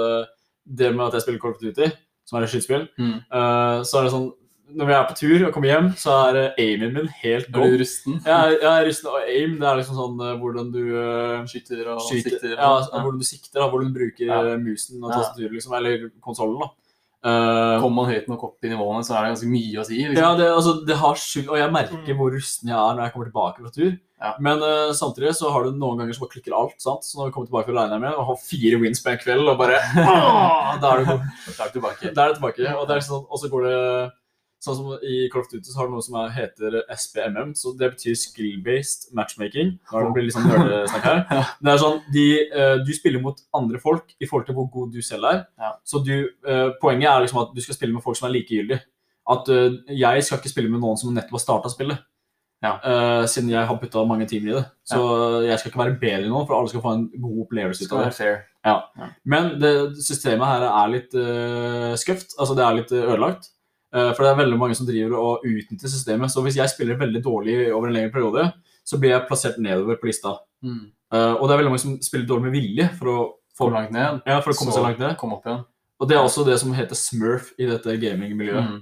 det med at jeg spiller Call of Duty, som er et skytespill, Mm. uh, så er det sånn Når vi er på tur og kommer hjem, så er eh, aimen min helt Er gone. du rusten? Jeg er, jeg er rusten, og aim det er liksom sånn eh, hvordan du uh, Skyter og skyter, sikter? ja, ja, hvordan du sikter, da, hvordan du bruker Ja. musen og tastaturet, liksom, eller konsollen. Eh, Kommer man høyt nok opp i nivåene, så er det ganske mye å si. Liksom. ja, det, altså, det har skyld, og jeg merker Mm. hvor rusten jeg er når jeg kommer tilbake fra tur. Ja. Men uh, samtidig så har du noen ganger som bare klikker alt. sant? Så når vi kommer tilbake fra regner med og har fire wins på en kveld, og bare [laughs] ah, Da er du. Da er tilbake. Da er det tilbake. Og, det er sånn, og så går det Sånn som I Call of Duty så har du noe som er, heter SPMM, så det betyr skill-based matchmaking. Da blir det litt sånn nerdesnakk her. Det er sånn, de, uh, Du spiller mot andre folk i forhold til hvor god du selv er. Ja. Så du, uh, Poenget er liksom at du skal spille med folk som er likegyldige. At jeg skal ikke spille med noen som nettopp har starta spillet. Ja. Uh, siden jeg har putta mange timer i det. Så jeg skal ikke være bedre noen, for alle skal få en god opplevelse ut av det. fair. Men det, systemet her er litt uh, skøft. Altså det er litt eh, ødelagt. Uh, for det er veldig mange som driver og utnytter systemet. Så hvis jeg spiller veldig dårlig over en lengre periode, så blir jeg plassert nedover på lista. Mm. Uh, og det er veldig mange som spiller dårlig med vilje for å, få, langt ned. ja, for å komme så seg langt ned. Kom opp igjen. Og det er også det som heter smurf i dette gamingmiljøet. Mm.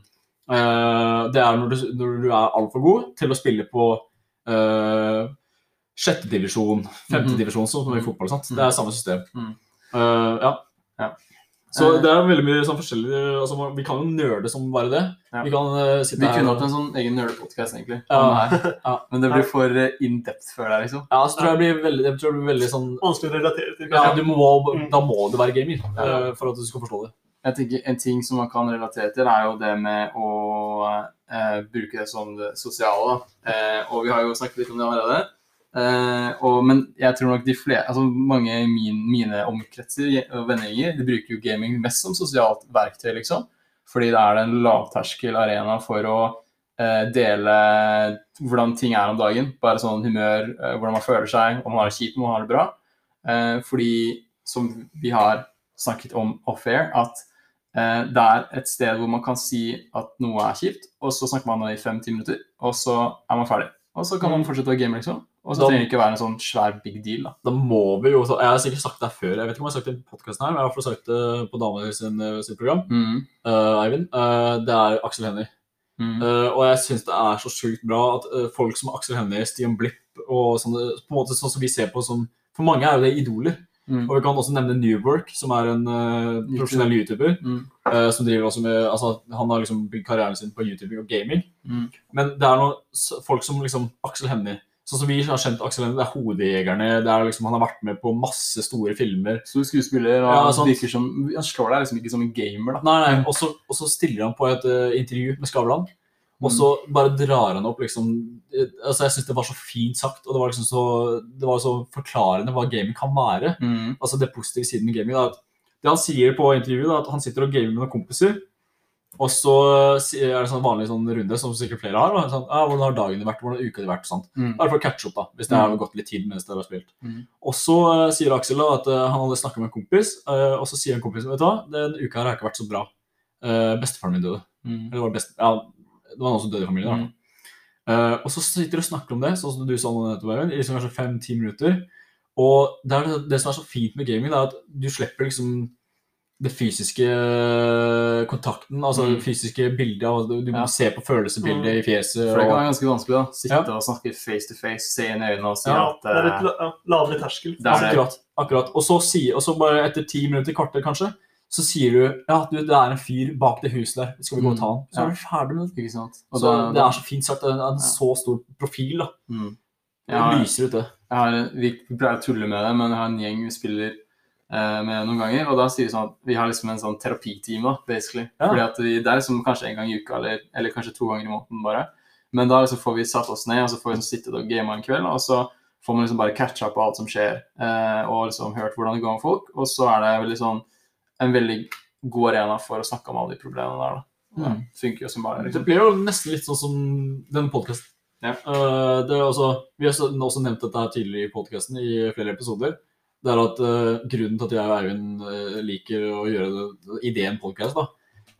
Eh, det er når du, når du er altfor god til å spille på uh, sjettedivisjon, femtedivisjon, sånn som i fotball. Sant? Det er samme system. Mm. Uh, ja. Ja. Så Eh. det er veldig mye sånn forskjellig altså, Vi kan jo nerde som bare det. Ja. Vi kan uh, sitte Vi kunne hatt en sånn egen nerdepodkast, egentlig. Ja. om det her. Ja. [laughs] Men det blir for uh, in depth før deg, liksom. Ja, så tror jeg det blir veldig, det blir veldig sånn Vanskelig å relatere til. ja, kanskje. du må, Mm. Da må du være gamer Ja. eh, for at du skal forstå det. Jeg tenker En ting som man kan relatere til, er jo det med å eh, bruke det som det sosiale. Eh, og vi har jo snakket litt om det allerede. Eh, og, men jeg tror nok de flere, altså mange i min, mine omkretser og vennegjenger de bruker jo gaming mest som sosialt verktøy, liksom. Fordi det er en lavterskel arena for å eh, dele hvordan ting er om dagen. Bare sånn humør, eh, hvordan man føler seg, om man har det kjipt, om man har det bra. Eh, fordi, som vi har snakket om off-air, at det er et sted hvor man kan si at noe er kjipt, og så snakker man i fem-ti minutter, og så er man ferdig. Og så kan man fortsette å game, liksom. Og så Da- trenger det ikke være en sånn svær big deal, da. Da må vi jo, så- Jeg har sikkert sagt det før, jeg vet ikke om jeg har sagt det i podkasten her, men jeg har i hvert fall sagt det på Damer sin, eh, program. Mm. uh, Eivind. Uh, det er Aksel Hennie. Mm. Uh, og jeg syns det er så sjukt bra at eh, folk som Aksel Hennie, Stian Blipp og sånne, på en måte sånn som vi ser på som For mange er jo det idoler. Mm. Og vi kan også nevne Newwork, som er en uh, profesjonell YouTuber. Mm. Uh, som driver også med, altså Han har liksom bygd karrieren sin på YouTube og gaming. Mm. Men det er noen folk som liksom Aksel Hennie. Sånn som vi har kjent Aksel Hennie, det er Hodejegerne. det er liksom, Han har vært med på masse store filmer. Stor skuespiller, og Ja, virker som Han slår deg liksom ikke som en gamer, da. Nei, nei, Og så stiller han på et uh, intervju med Skavlan. Og så bare drar han opp liksom altså Jeg syns det var så fint sagt, og det var liksom så, det var så forklarende hva gaming kan være. Mm. Altså det positive siden med gaming. Da, det han sier på intervjuet, da, at han sitter og gamer med noen kompiser. Og så er det sånn vanlig sånn runde, som sikkert flere har. Da. Sånn, ja, 'Hvordan har dagen din vært? Hvordan har uka di vært?' og sånt. Mm. Det for å catche opp, da, hvis det har gått litt tid mens dere har spilt. Mm. Og så uh, sier Aksel da at uh, han hadde snakka med en kompis, uh, og så sier en kompis vet du hva, den uka her har ikke vært så bra. Bestefaren min døde. Mm. Eller var det, best, ja, det var noen som døde i familien. da. Mm. Eh, og så sitter du og snakker om det, sånn som du sa nå nettopp, i liksom kanskje fem-ti minutter. Og det, er det, det som er så fint med gaming, det er at du slipper liksom det fysiske eh, kontakten, altså Mm. det fysiske bildet. og Du, du Ja. ser på følelsesbildet i fjeset. For det kan være ganske vanskelig, da. Sitte Ja. og snakke face to face, se inn i øynene og si Ja, at det er litt la- ja, lavere terskel. Det er det. akkurat, akkurat. Og så, si, og så bare etter ti minutter, kvarter kanskje, så sier du ja, du, det er en fyr bak det huset der. Skal vi gå og ta han? Så er du ferdig med det. Ikke sant? Og Så da- det er så fint sagt. Det er en så stor profil. da. Mm. Det lyser ut det. Jeg har, vi pleier å tulle med det, men jeg har en gjeng vi spiller eh, med noen ganger. Og da sier vi sånn at vi har liksom en sånn terapiteam, da, basically. Ja. Fordi at vi, Det er liksom kanskje en gang i uka, eller, eller kanskje to ganger i måneden bare. Men da liksom får vi satt oss ned, og så får vi liksom sitte og game en kveld. Og så får man liksom bare catcha på alt som skjer, eh, og liksom hørt hvordan det går med folk. Og så er det veldig sånn en veldig god arena for å snakke om alle de problemene der, da. Mm. funker jo som bare Det liksom. blir jo nesten litt sånn som denne podkasten. Ja. det også, vi har også nevnt dette her tidligere i podkasten i flere episoder. Det er at uh, Grunnen til at jeg og Eivind eh, liker å gjøre det, ideen podkast,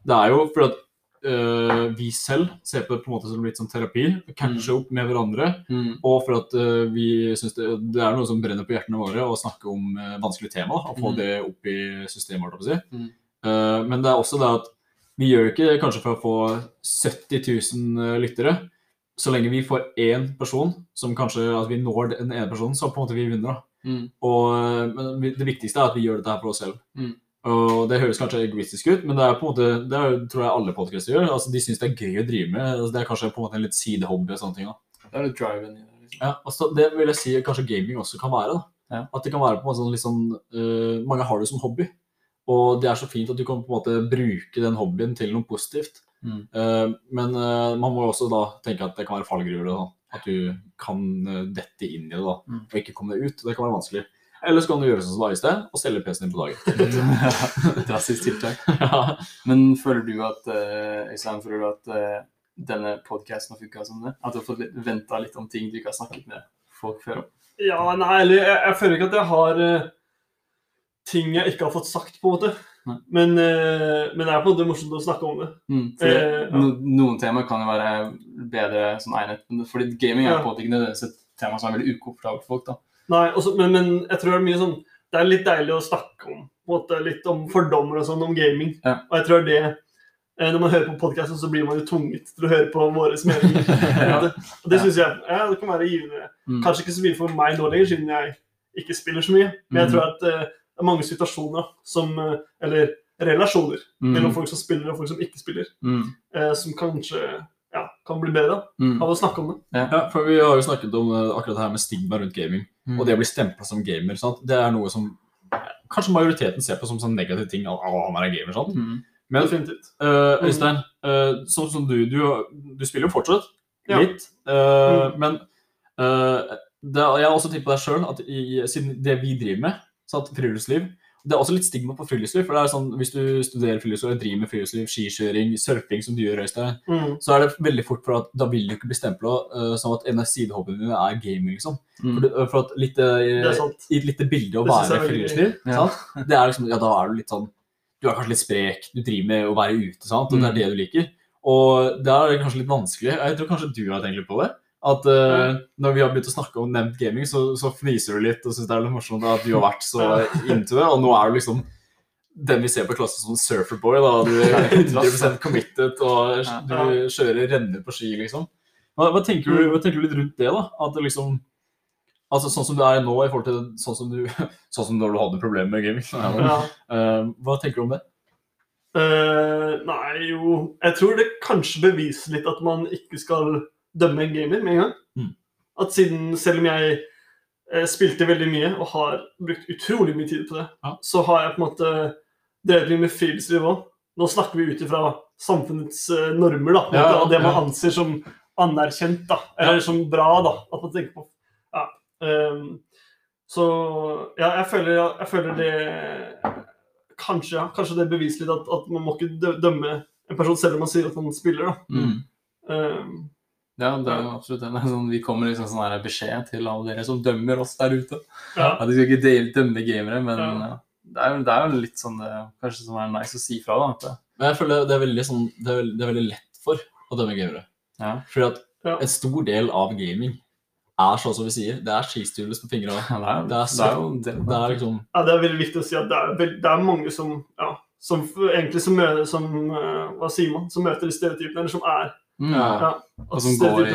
det er jo fordi at eh, vi selv ser på det på en måte som litt sånn terapi. Catche opp med hverandre. Mm. Og for at uh, vi syns det, det er noe som brenner på hjertene våre å snakke om uh, vanskelige tema. Og få Mm. det opp i systemet vårt. si. Mm. Men det er også det at vi gjør det ikke kanskje for å få 70 000 lyttere. Så lenge vi får én person, som kanskje at vi når den ene personen, så på en måte vi vinner. da. Mm. Og, men det viktigste er at vi gjør dette her for oss selv. Og Det høres kanskje egoistisk ut, men det er på en måte, det er, tror jeg alle podkaster gjør. Altså, de syns det er gøy å drive med. Altså, det er kanskje på en måte en litt sidehobby. og sånne ting da. Det er litt det. Liksom. Ja, altså Det vil jeg si kanskje gaming også kan være. da. Ja. At det kan være på en måte sånn, liksom, sånn eh, Mange har det som hobby. Og det er så fint at du kan på en måte bruke den hobbyen til noe positivt. Mm. Uh, men uh, man må jo også da tenke at det kan være fallgruver. da. At du kan dette inn i det da, Mm. og ikke komme deg ut. Det kan være vanskelig. Eller så kan du gjøre sånn som var i sted, og selge PC-en din på dagen. [laughs] Drastisk tiltak. [laughs] ja. Men føler du at uh, Øystein, føler du at eh, denne podkasten har funka som det? At du har fått venta litt om ting du ikke har snakket med folk før om? Ja, nei, eller jeg, jeg føler ikke at jeg har uh, ting jeg ikke har fått sagt, på en måte. Men, uh, men det er på en måte morsomt å snakke om det. Mm, Eh, ja. no, Noen temaer kan jo være bedre sånn egnet, fordi gaming er Ja. på en måte ikke nødvendigvis et tema som er veldig ukomfortabelt for folk. da. Nei, også, men, men jeg tror det er mye sånn Det er litt deilig å snakke om på en måte, litt om fordommer og sånn om gaming. Ja. Og jeg tror det eh, Når man hører på podkasten, så blir man jo tvunget til å høre på våre meninger. [laughs] Ja. og det syns jeg ja, det kan være givende. Mm. Kanskje ikke så mye for meg nå lenger, siden jeg ikke spiller så mye. Men jeg Mm. tror at eh, det er mange situasjoner som eh, Eller relasjoner mellom Mm. folk som spiller og folk som ikke spiller, Mm. eh, som kanskje ja, kan bli bedre Mm. av å snakke om det. Ja, for Vi har jo snakket om akkurat det her med stigma rundt gaming. Mm. Og det å bli stempla som gamer. Sant? Det er noe som kanskje majoriteten ser på som sånn negativ ting. Å, han er en gamer, sant? Mm. Men eh, Øystein, uh, sånn som du, du Du spiller jo fortsatt Ja. litt. eh, Men eh, det, jeg har også tenkt på deg sjøl at i, siden det vi driver med, sant? friluftsliv Det er også litt stigma på friluftsliv. for det er sånn, Hvis du studerer friluftsliv driver med friluftsliv, skikjøring, surfing, som du gjør, Øystein, Mm. så er det veldig fort for at da vil du ikke bli stempla som at en av sidehobbyene dine er gaming. liksom. Mm. For, du, for at litt, er i et lite bilde å være friluftsliv, Ja. det er liksom, ja, da er du litt sånn Du er kanskje litt sprek, du driver med å være ute, sant? og det er Mm. det du liker. Og det er kanskje litt vanskelig. Jeg tror kanskje du har tenkt litt på det. At uh, når vi har begynt å snakke om nevnt gaming, så, så fniser du litt og syns det er litt morsomt at du har vært så [laughs] into det, og nå er du liksom den vi ser på klassen som surferboy. da, Du [laughs] er 100 committed og du kjører renner på ski, liksom. Hva, hva, tenker du, hva tenker du litt rundt det, da? At det liksom Altså Sånn som du er nå i forhold til sånn som du [laughs] Sånn som når du hadde problemer med gaming. Ja. uh, hva tenker du om det? Uh, nei, jo Jeg tror det kanskje beviser litt at man ikke skal dømme en gamer med en gang. Mm. At siden, selv om jeg eh, spilte veldig mye og har brukt utrolig mye tid på det, Ja. så har jeg på en måte drevet mye med friluftsliv òg. Nå snakker vi ut ifra samfunnets eh, normer, da. Ja, og det man ja. anser som anerkjent, da. Eller som bra, da. At man tenker på Ja. um, så ja, jeg føler, jeg føler det Kanskje, kanskje det er beviselig at, at man må ikke dømme en person selv om man sier at man spiller. da. Mm. Ehm, Ja, det er jo absolutt er sånn, vi kommer liksom sånn her beskjed til alle dere som dømmer oss der ute. ja. At de skal ikke dele, dømme gamere, men Ja. ja. det, er, jo- det er jo litt sånn det, kanskje som er nice å si fra. da. At det, Men jeg føler det er veldig, sånn, det er veldig, det er veldig lett for å dømme gamere. ja. Fordi at Ja. en stor del av gaming er sånn som vi sier, det er skistyrles på fingra. Ja, det er, Det er det er det. Det er liksom ja, det er veldig viktig å si at det er, veld, det er mange som ja, som egentlig som, som eh, Hva sier man? Som møter de stereotypene, eller som er Mm. Ja. ja, Og som går i-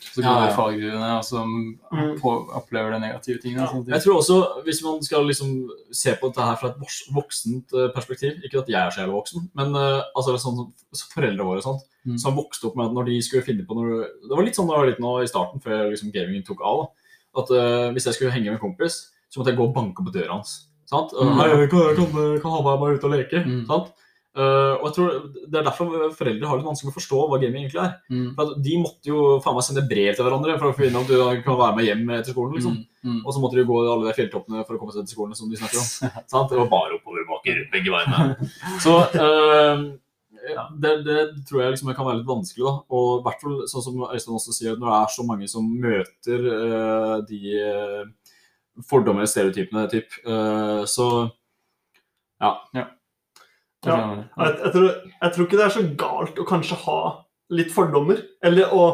Så går Ja, ja. i fallgruvene, og som Mm. på, opplever de negative tingene. Ja. ting. Jeg tror også, hvis man skal liksom se på dette her fra et voksent eh, perspektiv Ikke at jeg er så jævlig voksen, men eh, altså sånn så som foreldrene våre sånt, Mm. som vokste opp med at når de skulle finne på noe Det var litt sånn da jeg var liten nå i starten, før liksom gamingen tok av. At uh, Hvis jeg skulle henge med en kompis, så måtte jeg gå og banke på døra hans. Sant? Mm. Hei, kan, kan, kan ha med bare ut og leke. Mm. Sant? Eh, og jeg tror Det er derfor foreldre har litt vanskelig med å forstå hva gaming egentlig er. Mm. For De måtte jo faen meg sende brev til hverandre for å finne at du kan være med hjem etter skolen. liksom. Mm. Mm. Og så måtte de gå alle de fjelltoppene for å komme seg til skolen. som de snakker om. [laughs] Sant? Det var bare oppoverbakker begge veiene. [laughs] Så uh, ja, det, det tror jeg liksom kan være litt vanskelig. da. Og i hvert fall sånn som Øystein også sier, når det er så mange som møter uh, de uh, og stereotypene, typ, så ja. skjønner jeg. Jeg, jeg, tror, jeg tror ikke det er så galt å kanskje ha litt fordommer, eller å,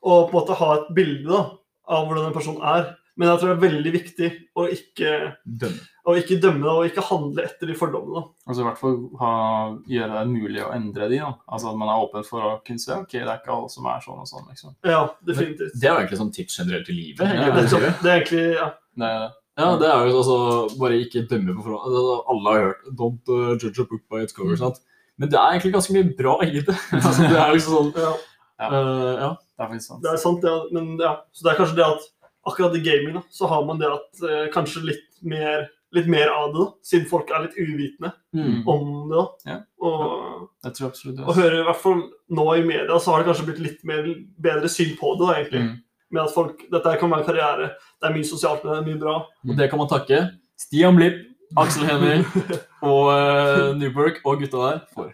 å på en måte ha et bilde da, av hvordan en person er. Men jeg tror det er veldig viktig å ikke, dømme. å ikke dømme og ikke handle etter de fordommene. Altså i hvert fall ha, gjøre det mulig å endre de. Da. Altså at man er åpen for å kunne se ok, det er ikke alle som er sånn og sånn. liksom. Ja, definitivt. Det er jo egentlig sånn tips generelt i livet. Ja, Det, er, sier. det er egentlig ja. Det er det. Ja, det er jo altså bare ikke dømme på forhånd. Altså, Alle har hørt 'don't uh, judge a book by its cover'. Mm. sant? Men det er egentlig ganske mye bra i det. [laughs] altså, det er liksom sånn ja. Ja. eh, ja. Det er faktisk sant. Det er sant, ja. Men ja. Så det er kanskje det at akkurat i gaming da, så har man det at uh, kanskje litt mer, litt mer av det, da, siden folk er litt uvitende Mm. om det. da. Ja. Og, Jeg tror absolutt det. og hører i hvert fall nå i media, så har det kanskje blitt litt mer, bedre syn på det. da, egentlig. Mm. Med at folk, Dette kan være karriere. Det er mye sosialt, men det er mye bra. Og det kan man takke Stian Blipp, Aksel Henning [laughs] og uh, Newberg og gutta der for.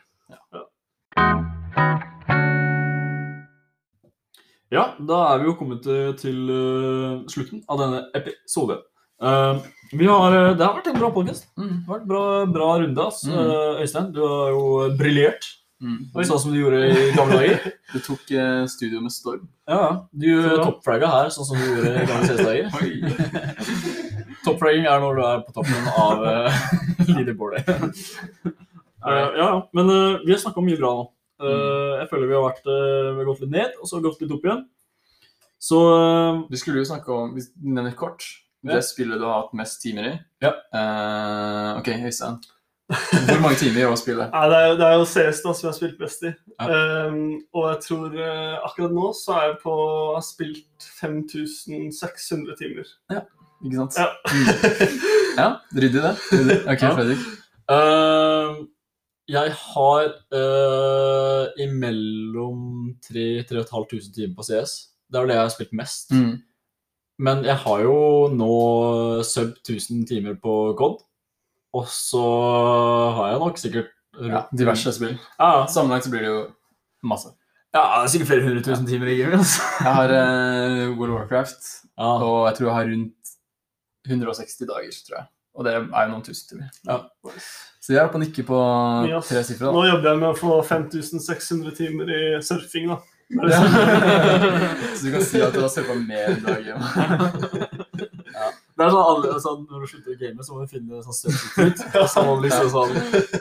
Ja, da er vi jo kommet eh, til uh, slutten av denne episode. Uh, vi har, eh, det har vært en bra podcast. Mm. Vært bra, bra runde. Mm. Eh, Øystein, du har jo briljert, Mm. sånn som du gjorde i gamle dager. [laughs] Du tok eh, studio med storm. Ja, ja. Du toppfragga her, sånn som du gjorde i gamle CS-dager. [laughs] Toppfragging er når du er på toppen av uh, [laughs] leaderboardet. uh, ja, ja. Men uh, vi har snakka mye bra nå. Eh, jeg føler vi har, vært, vi har gått litt ned, og så gått litt opp igjen. Så Vi skulle jo snakke om Nevn et kort Det det spillet du har hatt mest timer i. Ja. Eh, OK, Øystein. Hvor mange timer i å spille? Nei, det, er, det er jo CS da som jeg har spilt best i. Ja. Um, og jeg tror uh, akkurat nå så er jeg på har spilt 5600 timer. Ja, Ikke sant? Ja. [laughs] Ja, ryddig det. Ryddig. OK, Ja. Fredrik. eh, jeg har uh, imellom 3500 timer på CS. Det er vel det jeg har spilt mest. Mm. Men jeg har jo nå sub 1000 timer på COD. Og så har jeg nok sikkert Ja, diverse spill. Ja. Sammenlagt så blir det jo masse. ja sikkert flere hundre tusen timer i gamet. Altså. Jeg har uh, World of Warcraft, Ja. og jeg tror jeg har rundt 160 dager, tror jeg. Og det er jo noen tusen timer. Ja. Så jeg er oppe og nikker på Mye, tre sifre. Nå jobber jeg med å få 5600 timer i surfing, da. Ja. [laughs] Så du kan si at du har surfa mer enn Dag hjemme. [laughs] Det er sånn, alle, sånn Når du slutter å game, så må du finne sånn substitute. Så må du liksom sånn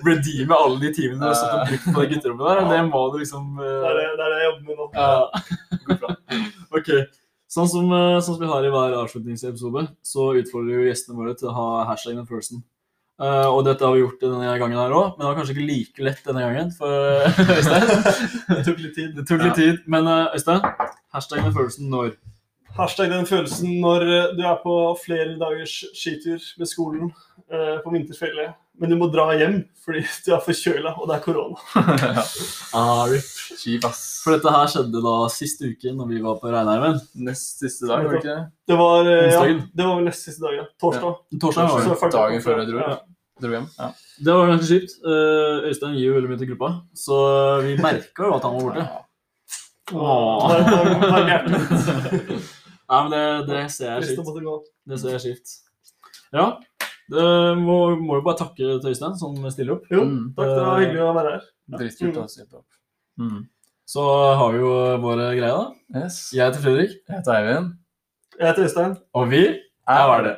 redeeme alle de timene du har satt og brukt på det gutterommet der. Det må du liksom Det er det, eh, det, er det jeg jobber med nå. ja. Går bra. Ok. Sånn som, eh, sånn som vi har i hver avslutningsepisode, så utfordrer jo gjestene våre til å ha hashtag in person. Uh, og dette har vi gjort denne gangen her òg, men det var kanskje ikke like lett denne gangen for eh, [laughs] Øystein. Det tok litt tid. Det tok litt tid, men uh, Øystein, hashtag in følelsen når Hashtag den følelsen når eh, du er på flere dagers skitur med skolen eh, på vinterfjellet, men du må dra hjem fordi du er forkjøla, og det er korona. [laughs] ah, rip. Kjip, ass. For dette her skjedde da sist uke når vi var på Reinheimen. Nest siste dag, var det ikke det? Det var, eh, ja, det var vel nest siste dag, ja. Torsdag. Torsdag var det. Dagen før jeg dro, Ja. Ja. Det var ganske kjipt. Eh, Øystein gir jo veldig mye til gruppa, så vi merka jo at han var borte. Åh, det [laughs] er- er. Nei, men det, det ser jeg gå. Det ser jeg skift. Ja. Det må, må jo bare takke til Øystein som stiller opp. Jo, Mm. takk. Det var hyggelig å være her. Dritkult å sitte opp. Mm. Så har vi jo våre greier, da. Yes. Jeg heter Fredrik. Jeg heter Eivind. Jeg heter Øystein. Og vi er Var det.